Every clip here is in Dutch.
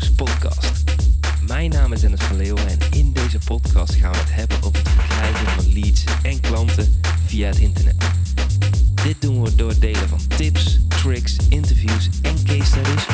Podcast. Mijn naam is Dennis van Leeuwen en in deze podcast gaan we het hebben over het verkrijgen van leads en klanten via het internet. Dit doen we door het delen van tips, tricks, interviews en case studies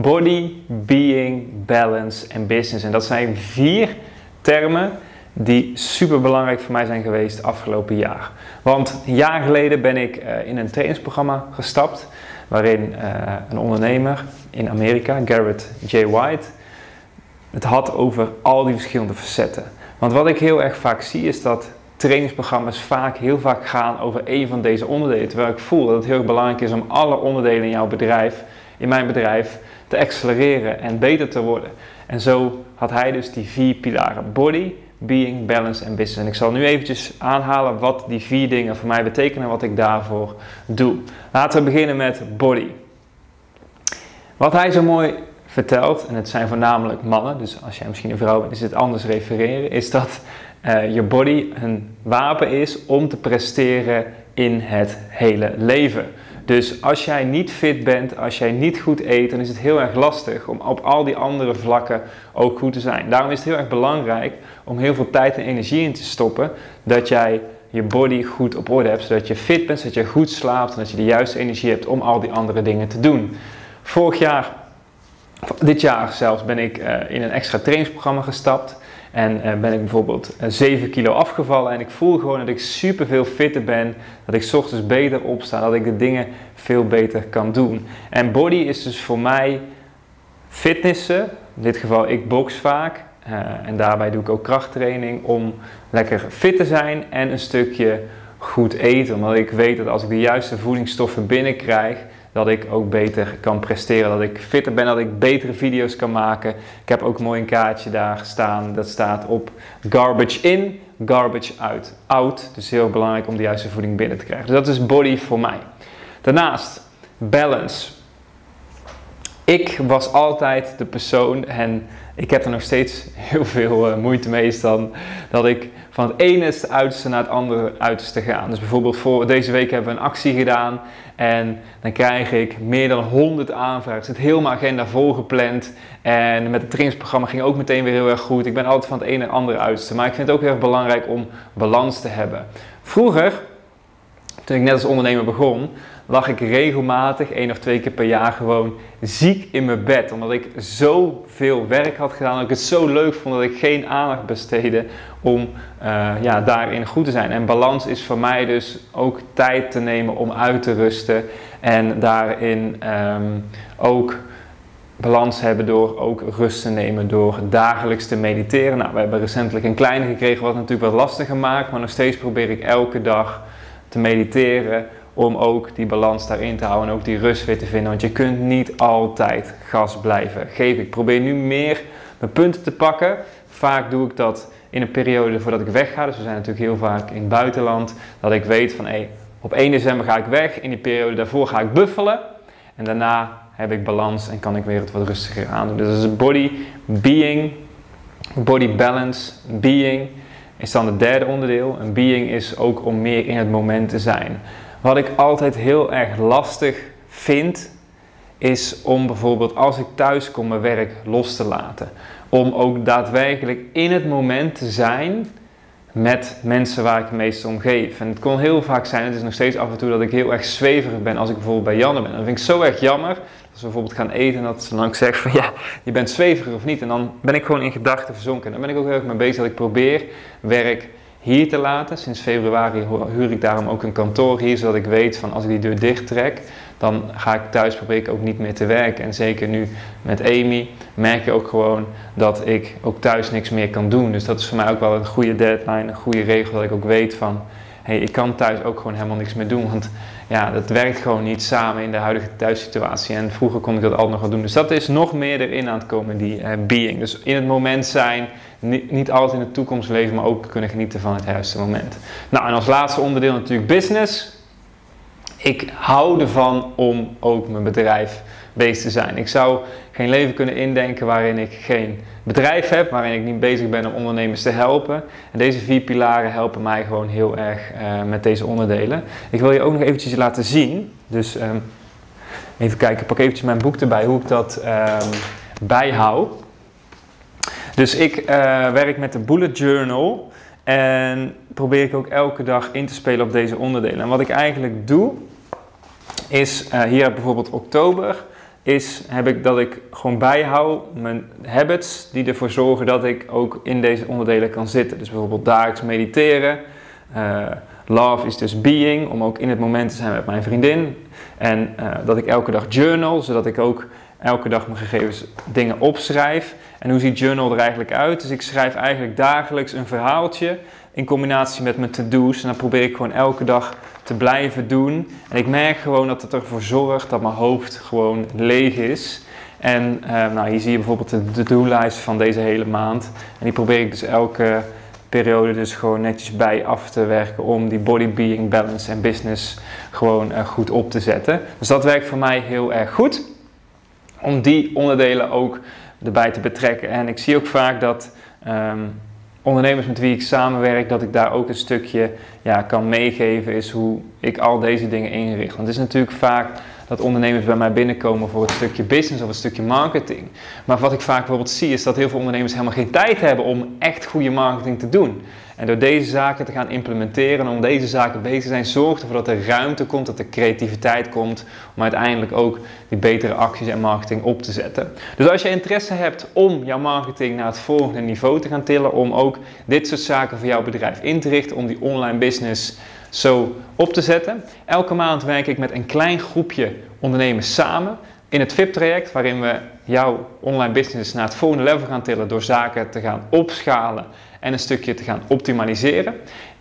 Body, being, balance en business. En dat zijn vier termen die super belangrijk voor mij zijn geweest afgelopen jaar. Want een jaar geleden ben ik uh, in een trainingsprogramma gestapt. Waarin uh, een ondernemer in Amerika, Garrett J. White, het had over al die verschillende facetten. Want wat ik heel erg vaak zie is dat trainingsprogramma's vaak heel vaak gaan over één van deze onderdelen. Terwijl ik voel dat het heel belangrijk is om alle onderdelen in jouw bedrijf, in mijn bedrijf, te accelereren en beter te worden. En zo had hij dus die vier pilaren: body, being, balance en business. En ik zal nu eventjes aanhalen wat die vier dingen voor mij betekenen en wat ik daarvoor doe. Laten we beginnen met body. Wat hij zo mooi vertelt, en het zijn voornamelijk mannen, dus als jij misschien een vrouw bent, is het anders refereren, is dat uh, je body een wapen is om te presteren in het hele leven. Dus als jij niet fit bent, als jij niet goed eet, dan is het heel erg lastig om op al die andere vlakken ook goed te zijn. Daarom is het heel erg belangrijk om heel veel tijd en energie in te stoppen, dat jij je body goed op orde hebt, zodat je fit bent, zodat je goed slaapt en dat je de juiste energie hebt om al die andere dingen te doen. Vorig jaar, dit jaar zelfs, ben ik uh, in een extra trainingsprogramma gestapt. En uh, ben ik bijvoorbeeld uh, 7 kilo afgevallen en ik voel gewoon dat ik super veel fitter ben, dat ik ochtends beter opsta, dat ik de dingen veel beter kan doen. En body is dus voor mij fitnessen, in dit geval ik box vaak uh, en daarbij doe ik ook krachttraining om lekker fit te zijn en een stukje goed eten, omdat ik weet dat als ik de juiste voedingsstoffen binnenkrijg, dat ik ook beter kan presteren, dat ik fitter ben, dat ik betere video's kan maken. Ik heb ook mooi een kaartje daar staan, dat staat op garbage in, garbage out. Out, dus heel belangrijk om de juiste voeding binnen te krijgen. Dus dat is body voor mij. Daarnaast, balance. Ik was altijd de persoon en ik heb er nog steeds heel veel uh, moeite mee, is dan dat ik van het ene uiterste naar het andere uiterste ga. Dus bijvoorbeeld voor deze week hebben we een actie gedaan en dan krijg ik meer dan 100 aanvragen. Zit heel mijn agenda volgepland en met het trainingsprogramma ging ook meteen weer heel erg goed. Ik ben altijd van het ene het andere uiterste, maar ik vind het ook heel erg belangrijk om balans te hebben. Vroeger, toen ik net als ondernemer begon, lag ik regelmatig, één of twee keer per jaar gewoon ziek in mijn bed. Omdat ik zoveel werk had gedaan, dat ik het zo leuk vond dat ik geen aandacht besteedde om uh, ja, daarin goed te zijn. En balans is voor mij dus ook tijd te nemen om uit te rusten en daarin um, ook balans hebben door ook rust te nemen, door dagelijks te mediteren. Nou, we hebben recentelijk een kleine gekregen wat natuurlijk wat lastiger maakt, maar nog steeds probeer ik elke dag te mediteren om ook die balans daarin te houden en ook die rust weer te vinden. Want je kunt niet altijd gas blijven geven. Ik probeer nu meer mijn punten te pakken. Vaak doe ik dat in een periode voordat ik wegga. Dus we zijn natuurlijk heel vaak in het buitenland. Dat ik weet van hey, op 1 december ga ik weg. In die periode daarvoor ga ik buffelen. En daarna heb ik balans en kan ik weer het wat rustiger aandoen. Dus dat is body, being, body balance, being is dan het derde onderdeel. Een being is ook om meer in het moment te zijn. Wat ik altijd heel erg lastig vind, is om bijvoorbeeld als ik thuis kom mijn werk los te laten. Om ook daadwerkelijk in het moment te zijn met mensen waar ik het meest om geef. En het kon heel vaak zijn, het is nog steeds af en toe dat ik heel erg zweverig ben als ik bijvoorbeeld bij Janne ben. Dat vind ik zo erg jammer. Als we bijvoorbeeld gaan eten en dat ze dan zeggen van ja, je bent zweverig of niet. En dan ben ik gewoon in gedachten verzonken. En dan ben ik ook heel erg mee bezig dat ik probeer werk hier te laten. Sinds februari huur ik daarom ook een kantoor hier, zodat ik weet van als ik die deur dicht trek, dan ga ik thuis probeer ik ook niet meer te werken. En zeker nu met Amy merk je ook gewoon dat ik ook thuis niks meer kan doen. Dus dat is voor mij ook wel een goede deadline, een goede regel dat ik ook weet van, hey, ik kan thuis ook gewoon helemaal niks meer doen. Want ja, dat werkt gewoon niet samen in de huidige thuissituatie. En vroeger kon ik dat altijd nog wel doen. Dus dat is nog meer erin aan het komen, die uh, being. Dus in het moment zijn, niet, niet altijd in de toekomst leven, maar ook kunnen genieten van het juiste moment. Nou, en als laatste onderdeel natuurlijk business. Ik hou ervan om ook mijn bedrijf bezig te zijn. Ik zou geen leven kunnen indenken waarin ik geen bedrijf heb, waarin ik niet bezig ben om ondernemers te helpen. En deze vier pilaren helpen mij gewoon heel erg uh, met deze onderdelen. Ik wil je ook nog eventjes laten zien. Dus um, even kijken, ik pak eventjes mijn boek erbij, hoe ik dat um, bijhoud. Dus ik uh, werk met de Bullet Journal en probeer ik ook elke dag in te spelen op deze onderdelen. En wat ik eigenlijk doe, is uh, hier bijvoorbeeld oktober, is heb ik dat ik gewoon bijhoud mijn habits die ervoor zorgen dat ik ook in deze onderdelen kan zitten. Dus bijvoorbeeld dagelijks mediteren. Uh, love is dus being, om ook in het moment te zijn met mijn vriendin. En uh, dat ik elke dag journal, zodat ik ook elke dag mijn gegevens dingen opschrijf. En hoe ziet journal er eigenlijk uit? Dus ik schrijf eigenlijk dagelijks een verhaaltje in combinatie met mijn to-do's. En dan probeer ik gewoon elke dag te blijven doen. En ik merk gewoon dat het ervoor zorgt dat mijn hoofd gewoon leeg is. En uh, nou, hier zie je bijvoorbeeld de to-do-lijst van deze hele maand. En die probeer ik dus elke periode dus gewoon netjes bij af te werken om die body, being, balance en business gewoon uh, goed op te zetten. Dus dat werkt voor mij heel erg goed. Om die onderdelen ook erbij te betrekken. En ik zie ook vaak dat um, ondernemers met wie ik samenwerk, dat ik daar ook een stukje ja, kan meegeven, is hoe ik al deze dingen inricht. Want het is natuurlijk vaak dat ondernemers bij mij binnenkomen voor het stukje business of een stukje marketing. Maar wat ik vaak bijvoorbeeld zie, is dat heel veel ondernemers helemaal geen tijd hebben om echt goede marketing te doen. En door deze zaken te gaan implementeren en om deze zaken bezig te zijn, zorgt ervoor dat er ruimte komt, dat er creativiteit komt, om uiteindelijk ook die betere acties en marketing op te zetten. Dus als je interesse hebt om jouw marketing naar het volgende niveau te gaan tillen, om ook dit soort zaken voor jouw bedrijf in te richten, om die online business zo op te zetten. Elke maand werk ik met een klein groepje ondernemers samen in het VIP-traject, waarin we jouw online business naar het volgende level gaan tillen door zaken te gaan opschalen en een stukje te gaan optimaliseren.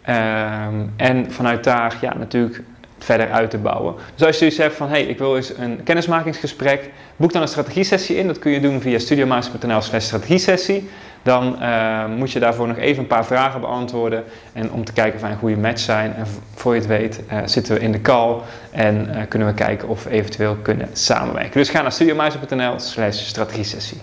Um, en vanuit daar ja, natuurlijk verder uit te bouwen. Dus als je dus hebt van, hey, ik wil eens een kennismakingsgesprek, boek dan een strategie-sessie in. Dat kun je doen via studiomaster.nl slash strategie-sessie. Dan uh, moet je daarvoor nog even een paar vragen beantwoorden. En om te kijken of wij een goede match zijn. En voor je het weet uh, zitten we in de call. En uh, kunnen we kijken of we eventueel kunnen samenwerken. Dus ga naar studiomaster.nl slash strategie-sessie.